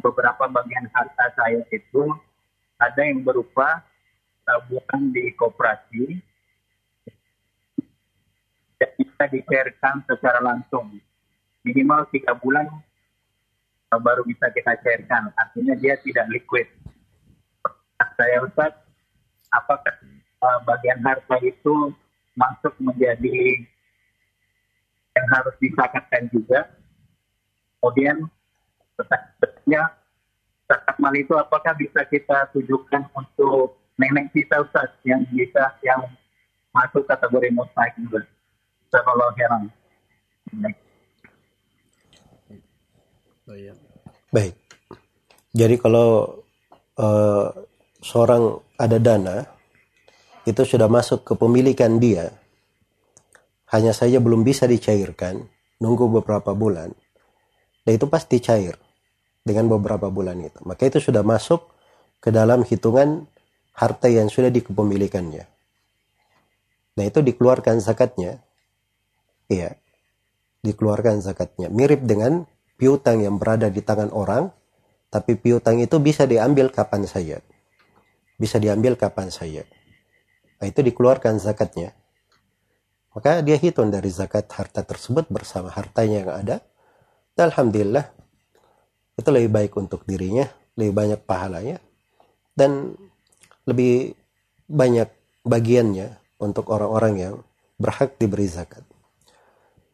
beberapa bagian harta saya itu ada yang berupa tabungan di koperasi dan bisa dicairkan secara langsung. Minimal tiga bulan uh, baru bisa kita cairkan artinya dia tidak liquid. Saya Ustaz apakah uh, bagian harta itu masuk menjadi yang harus disakatkan juga? Kemudian Betulnya zakat mal itu apakah bisa kita tujukan untuk nenek kita Ustaz yang bisa yang masuk kategori mustahik juga. Kalau heran. Baik. Jadi kalau uh, seorang ada dana itu sudah masuk ke pemilikan dia, hanya saja belum bisa dicairkan, nunggu beberapa bulan, dan itu pasti cair dengan beberapa bulan itu. Maka itu sudah masuk ke dalam hitungan harta yang sudah dikepemilikannya. Nah itu dikeluarkan zakatnya. Iya. Dikeluarkan zakatnya. Mirip dengan piutang yang berada di tangan orang. Tapi piutang itu bisa diambil kapan saja. Bisa diambil kapan saja. Nah itu dikeluarkan zakatnya. maka dia hitung dari zakat harta tersebut bersama hartanya yang ada dan alhamdulillah itu lebih baik untuk dirinya lebih banyak pahalanya dan lebih banyak bagiannya untuk orang-orang yang berhak diberi zakat.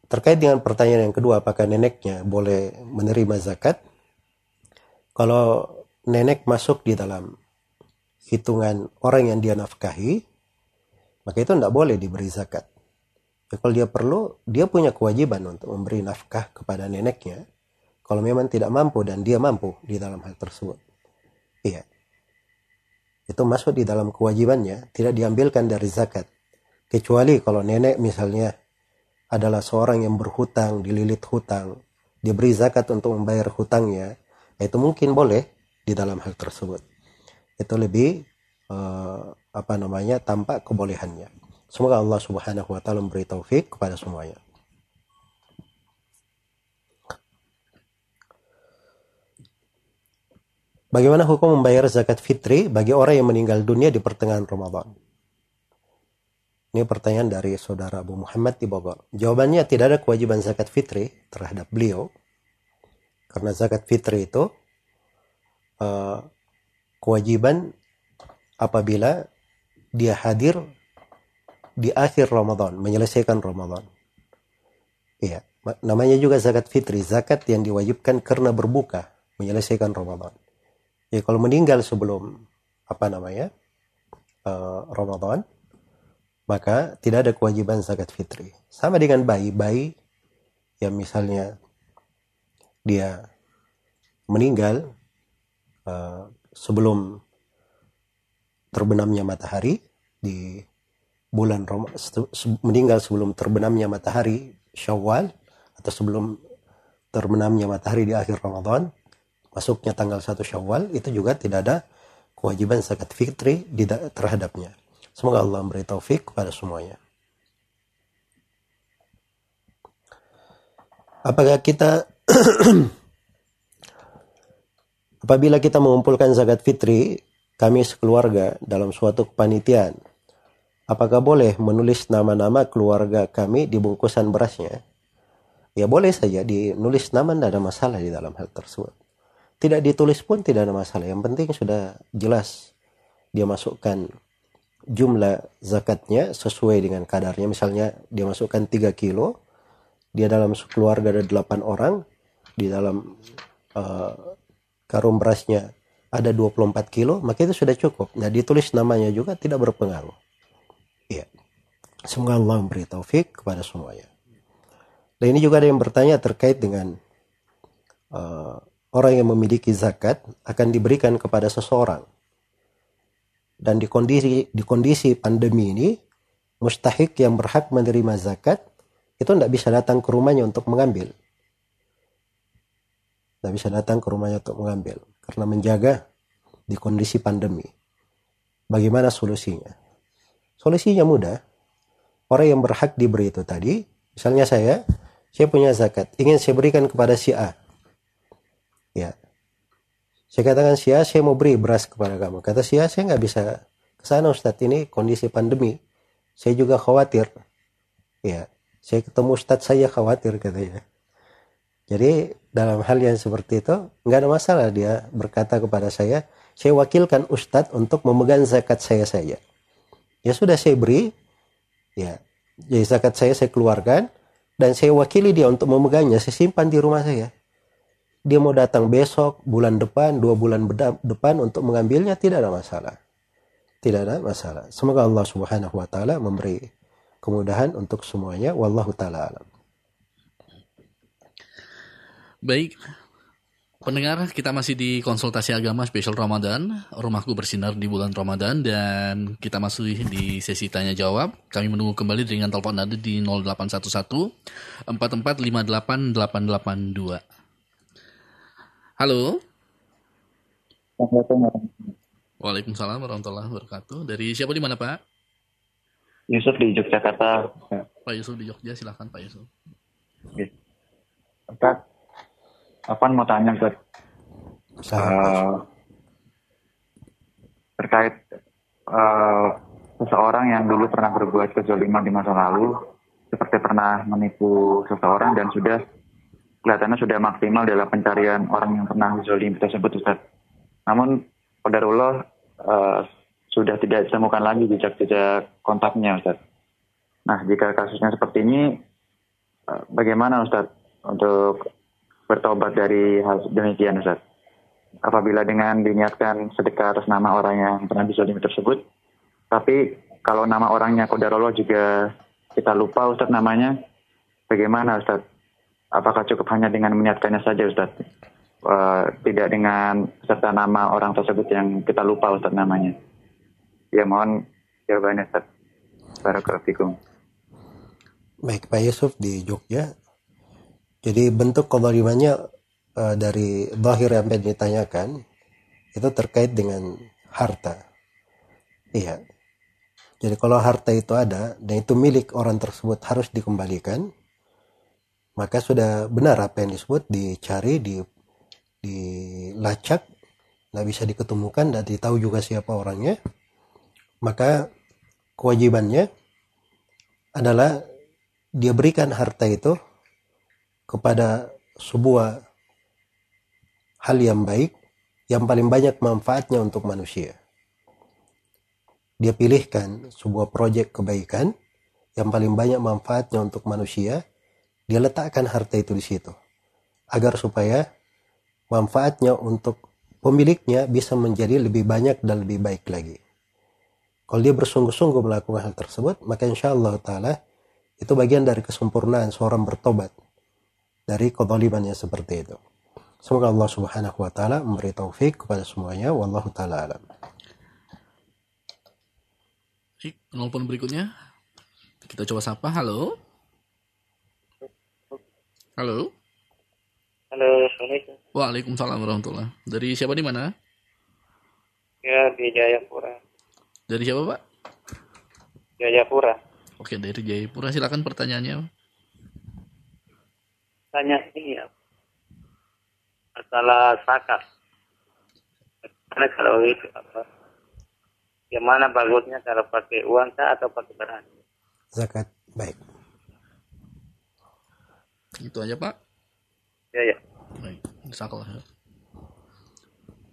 Terkait dengan pertanyaan yang kedua, apakah neneknya boleh menerima zakat? Kalau nenek masuk di dalam hitungan orang yang dia nafkahi, maka itu tidak boleh diberi zakat. Ya, kalau dia perlu, dia punya kewajiban untuk memberi nafkah kepada neneknya. Kalau memang tidak mampu dan dia mampu di dalam hal tersebut. Iya. Itu masuk di dalam kewajibannya, tidak diambilkan dari zakat. Kecuali kalau nenek misalnya adalah seorang yang berhutang, dililit hutang, diberi zakat untuk membayar hutangnya, itu mungkin boleh di dalam hal tersebut. Itu lebih uh, apa namanya tampak kebolehannya. Semoga Allah Subhanahu wa taala memberi taufik kepada semuanya. Bagaimana hukum membayar zakat fitri bagi orang yang meninggal dunia di pertengahan Ramadan? Ini pertanyaan dari saudara Abu Muhammad di Bogor. Jawabannya tidak ada kewajiban zakat fitri terhadap beliau. Karena zakat fitri itu uh, kewajiban apabila dia hadir di akhir Ramadan, menyelesaikan Ramadan. Iya, namanya juga zakat fitri, zakat yang diwajibkan karena berbuka, menyelesaikan Ramadan. Ya kalau meninggal sebelum apa namanya uh, Ramadan, maka tidak ada kewajiban zakat fitri. Sama dengan bayi, bayi yang misalnya dia meninggal uh, sebelum terbenamnya matahari di bulan Rom meninggal sebelum terbenamnya matahari Syawal atau sebelum terbenamnya matahari di akhir Ramadan masuknya tanggal 1 Syawal itu juga tidak ada kewajiban zakat fitri terhadapnya. Semoga Allah memberi taufik kepada semuanya. Apakah kita <clears throat> apabila kita mengumpulkan zakat fitri kami sekeluarga dalam suatu kepanitiaan, apakah boleh menulis nama-nama keluarga kami di bungkusan berasnya? Ya boleh saja dinulis nama tidak ada masalah di dalam hal tersebut tidak ditulis pun tidak ada masalah. Yang penting sudah jelas dia masukkan jumlah zakatnya sesuai dengan kadarnya. Misalnya dia masukkan 3 kilo dia dalam keluarga ada 8 orang di dalam uh, karung berasnya ada 24 kilo maka itu sudah cukup. Nah ditulis namanya juga tidak berpengaruh. Iya. Semoga Allah memberi taufik kepada semuanya. Dan ini juga ada yang bertanya terkait dengan uh, orang yang memiliki zakat akan diberikan kepada seseorang. Dan di kondisi di kondisi pandemi ini, mustahik yang berhak menerima zakat itu tidak bisa datang ke rumahnya untuk mengambil. Tidak bisa datang ke rumahnya untuk mengambil karena menjaga di kondisi pandemi. Bagaimana solusinya? Solusinya mudah. Orang yang berhak diberi itu tadi, misalnya saya, saya punya zakat, ingin saya berikan kepada si A ya. Saya katakan Sia saya mau beri beras kepada kamu. Kata Sia saya nggak bisa ke sana Ustadz. Ini kondisi pandemi. Saya juga khawatir. Ya. Saya ketemu Ustadz saya khawatir katanya. Jadi dalam hal yang seperti itu nggak ada masalah dia berkata kepada saya saya wakilkan Ustadz untuk memegang zakat saya saja. Ya sudah saya beri. Ya. Jadi zakat saya saya keluarkan dan saya wakili dia untuk memegangnya. Saya simpan di rumah saya dia mau datang besok, bulan depan, dua bulan depan untuk mengambilnya tidak ada masalah. Tidak ada masalah. Semoga Allah Subhanahu wa taala memberi kemudahan untuk semuanya. Wallahu taala alam. Baik. Pendengar, kita masih di konsultasi agama spesial Ramadan. Rumahku bersinar di bulan Ramadan dan kita masih di sesi tanya jawab. Kami menunggu kembali dengan telepon Anda di 0811 4458 882. Halo. Waalaikumsalam warahmatullahi wabarakatuh. Dari siapa di mana Pak? Yusuf di Yogyakarta. Pak Yusuf di Jogja, silahkan Pak Yusuf. Oke. Pak, apa mau tanya ke uh, terkait uh, seseorang yang dulu pernah berbuat kezaliman di masa lalu, seperti pernah menipu seseorang dan sudah kelihatannya sudah maksimal dalam pencarian orang yang pernah zolim tersebut Ustaz. Namun Qadarullah uh, sudah tidak ditemukan lagi jejak-jejak kontaknya Ustaz. Nah jika kasusnya seperti ini uh, bagaimana Ustaz untuk bertobat dari hal demikian Ustaz? Apabila dengan diniatkan sedekah atas nama orang yang pernah dizalimi tersebut, tapi kalau nama orangnya Qadarullah juga kita lupa Ustadz namanya, bagaimana Ustadz? Apakah cukup hanya dengan meniatkannya saja Ustadz? Uh, tidak dengan serta nama orang tersebut yang kita lupa Ustadz namanya. Ya mohon jawabannya Ustadz. Barakallahu Baik Pak Yusuf di Jogja. Jadi bentuk kezalimannya uh, dari zahir yang ditanyakan itu terkait dengan harta. Iya, jadi kalau harta itu ada dan itu milik orang tersebut harus dikembalikan, maka sudah benar apa yang disebut dicari, di dilacak, nggak bisa diketemukan, dan ditahu juga siapa orangnya. Maka kewajibannya adalah dia berikan harta itu kepada sebuah hal yang baik yang paling banyak manfaatnya untuk manusia dia pilihkan sebuah proyek kebaikan yang paling banyak manfaatnya untuk manusia, dia letakkan harta itu di situ. Agar supaya manfaatnya untuk pemiliknya bisa menjadi lebih banyak dan lebih baik lagi. Kalau dia bersungguh-sungguh melakukan hal tersebut, maka insya Allah Ta'ala itu bagian dari kesempurnaan seorang bertobat dari kezaliman yang seperti itu. Semoga Allah Subhanahu wa taala memberi taufik kepada semuanya wallahu taala alam. Baik, penelpon berikutnya. Kita coba sapa. Halo. Halo. Halo, Assalamualaikum. Waalaikumsalam warahmatullahi Dari siapa di mana? Ya, di Jayapura. Dari siapa, Pak? Jayapura. Oke, dari Jayapura. Silakan pertanyaannya. Tanya ini ya. Masalah sakat. Karena kalau itu apa? Gimana bagusnya kalau pakai uang kah atau pakai beras? Zakat, baik. Itu aja Pak. Ya ya. Baik, Insyaallah.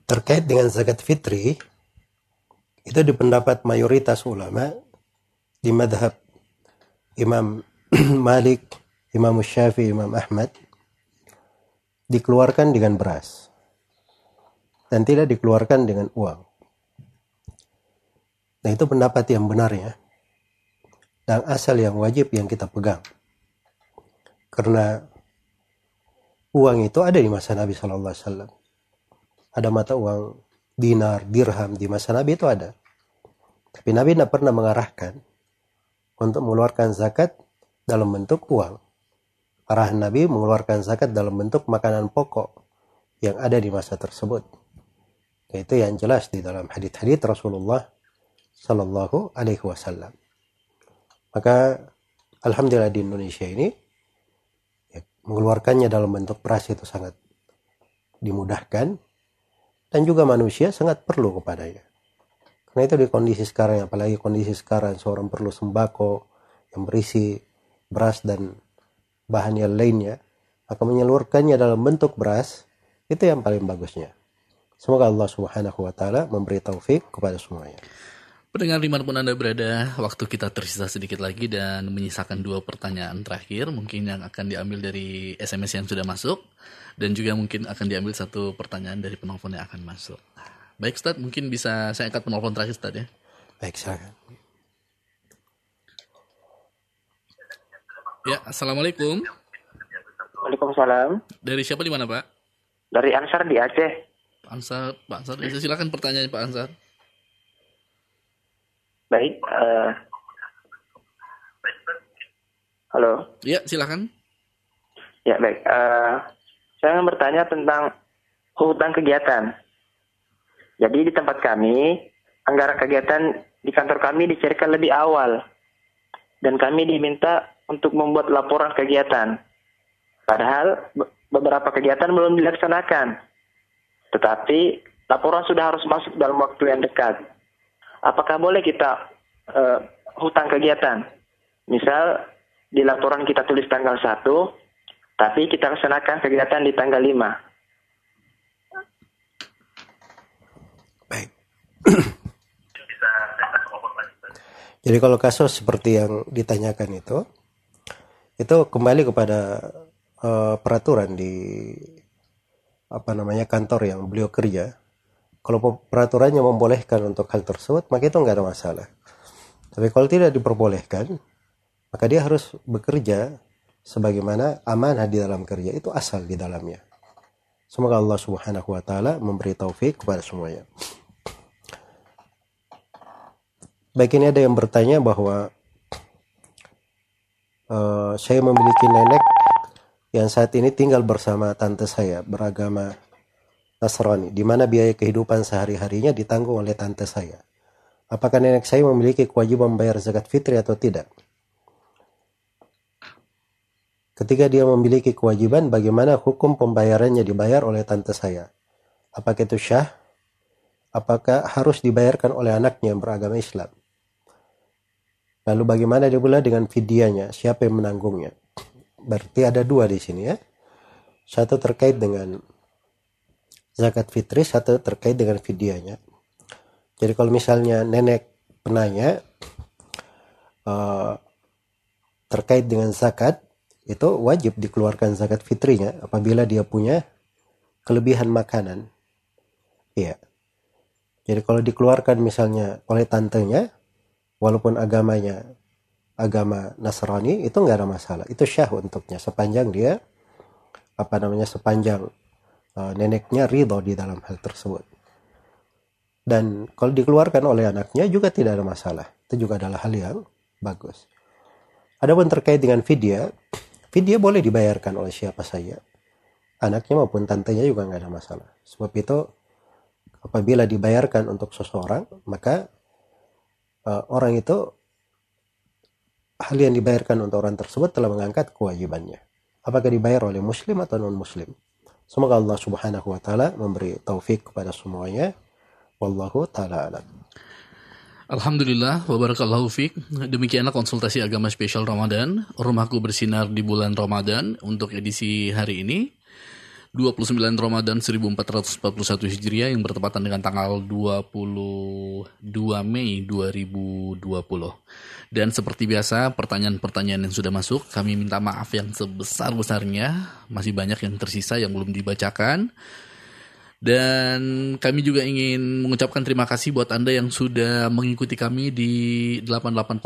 Terkait dengan zakat fitri, itu di pendapat mayoritas ulama di madhab Imam <clears throat> Malik, Imam Syafi'i, Imam Ahmad dikeluarkan dengan beras dan tidak dikeluarkan dengan uang. Nah itu pendapat yang benar ya. Dan asal yang wajib yang kita pegang. Karena uang itu ada di masa Nabi Shallallahu Alaihi Wasallam. Ada mata uang dinar, dirham di masa Nabi itu ada. Tapi Nabi tidak pernah mengarahkan untuk mengeluarkan zakat dalam bentuk uang. Arahan Nabi mengeluarkan zakat dalam bentuk makanan pokok yang ada di masa tersebut. Itu yang jelas di dalam hadits-hadits Rasulullah Sallallahu Alaihi Wasallam. Maka alhamdulillah di Indonesia ini mengeluarkannya dalam bentuk beras itu sangat dimudahkan dan juga manusia sangat perlu kepadanya. Karena itu di kondisi sekarang, apalagi kondisi sekarang seorang perlu sembako yang berisi beras dan bahan yang lainnya, maka menyalurkannya dalam bentuk beras itu yang paling bagusnya. Semoga Allah Subhanahu wa taala memberi taufik kepada semuanya. Pendengar di mana pun Anda berada, waktu kita tersisa sedikit lagi dan menyisakan dua pertanyaan terakhir, mungkin yang akan diambil dari SMS yang sudah masuk, dan juga mungkin akan diambil satu pertanyaan dari penelpon yang akan masuk. Baik Ustaz, mungkin bisa saya angkat penelpon terakhir Ustaz ya. Baik, silakan. Ya, Assalamualaikum. Waalaikumsalam. Dari siapa di mana Pak? Dari Ansar di Aceh. Ansar, Pak Ansar, silakan pertanyaan Pak Ansar. Baik. Uh, halo. Ya, silakan. Ya, baik. Uh, saya ingin bertanya tentang hutang kegiatan. Jadi di tempat kami, anggaran kegiatan di kantor kami dicairkan lebih awal. Dan kami diminta untuk membuat laporan kegiatan. Padahal beberapa kegiatan belum dilaksanakan. Tetapi laporan sudah harus masuk dalam waktu yang dekat apakah boleh kita uh, hutang kegiatan? Misal di laporan kita tulis tanggal 1, tapi kita laksanakan kegiatan di tanggal 5. Baik. <clears throat> Jadi kalau kasus seperti yang ditanyakan itu, itu kembali kepada uh, peraturan di apa namanya kantor yang beliau kerja. Kalau peraturannya membolehkan untuk hal tersebut, maka itu nggak ada masalah. Tapi kalau tidak diperbolehkan, maka dia harus bekerja sebagaimana amanah di dalam kerja itu asal di dalamnya. Semoga Allah Subhanahu wa taala memberi taufik kepada semuanya. Baik ini ada yang bertanya bahwa uh, saya memiliki nenek yang saat ini tinggal bersama tante saya beragama Nasrani, di mana biaya kehidupan sehari-harinya ditanggung oleh tante saya. Apakah nenek saya memiliki kewajiban membayar zakat fitri atau tidak? Ketika dia memiliki kewajiban, bagaimana hukum pembayarannya dibayar oleh tante saya? Apakah itu syah? Apakah harus dibayarkan oleh anaknya yang beragama Islam? Lalu bagaimana dia pula dengan fidyanya? Siapa yang menanggungnya? Berarti ada dua di sini ya. Satu terkait dengan zakat fitri, satu terkait dengan fidyanya. Jadi kalau misalnya nenek penanya uh, terkait dengan zakat, itu wajib dikeluarkan zakat fitrinya apabila dia punya kelebihan makanan. Iya. Jadi kalau dikeluarkan misalnya oleh tantenya, walaupun agamanya agama Nasrani itu nggak ada masalah. Itu syah untuknya sepanjang dia apa namanya sepanjang neneknya ridho di dalam hal tersebut. Dan kalau dikeluarkan oleh anaknya juga tidak ada masalah. Itu juga adalah hal yang bagus. Adapun terkait dengan vidya, dia boleh dibayarkan oleh siapa saja. Anaknya maupun tantenya juga nggak ada masalah. Sebab itu apabila dibayarkan untuk seseorang, maka uh, orang itu hal yang dibayarkan untuk orang tersebut telah mengangkat kewajibannya. Apakah dibayar oleh muslim atau non muslim? Semoga Allah Subhanahu wa taala memberi taufik kepada semuanya. Wallahu taala alam. Alhamdulillah, wabarakallahu fiqh. Demikianlah konsultasi agama spesial Ramadan. Rumahku bersinar di bulan Ramadan untuk edisi hari ini. 29 Ramadan 1441 Hijriah yang bertepatan dengan tanggal 22 Mei 2020. Dan seperti biasa, pertanyaan-pertanyaan yang sudah masuk, kami minta maaf yang sebesar-besarnya. Masih banyak yang tersisa yang belum dibacakan. Dan kami juga ingin mengucapkan terima kasih buat Anda yang sudah mengikuti kami di 88,2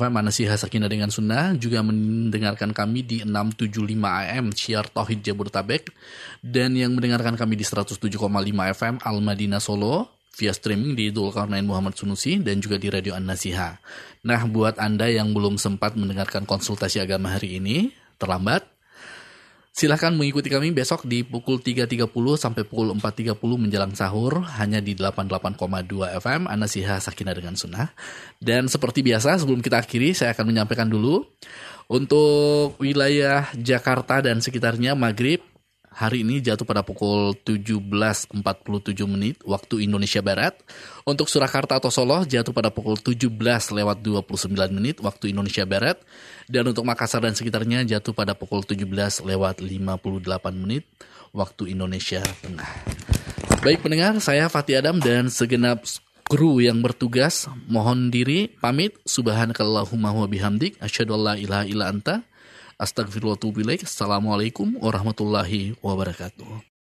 FM Manasiha Sakinah dengan Sunnah. Juga mendengarkan kami di 675 AM Syiar Tauhid Jabodetabek. Dan yang mendengarkan kami di 107,5 FM Al Madinah Solo via streaming di Dulkarnain Muhammad Sunusi dan juga di Radio An-Nasiha. Nah, buat Anda yang belum sempat mendengarkan konsultasi agama hari ini, terlambat, Silahkan mengikuti kami besok di pukul 3.30 sampai pukul 4.30 menjelang sahur hanya di 88,2 FM Anasiha Sakinah dengan Sunnah. Dan seperti biasa sebelum kita akhiri saya akan menyampaikan dulu untuk wilayah Jakarta dan sekitarnya maghrib hari ini jatuh pada pukul 17.47 menit waktu Indonesia Barat. Untuk Surakarta atau Solo jatuh pada pukul 17 lewat 29 menit waktu Indonesia Barat. Dan untuk Makassar dan sekitarnya jatuh pada pukul 17 lewat 58 menit waktu Indonesia Tengah. Baik pendengar, saya Fatih Adam dan segenap kru yang bertugas mohon diri pamit subhanakallahumma wa bihamdik asyhadu ilaha illa anta Astagfirullahaladzim. Assalamualaikum warahmatullahi wabarakatuh.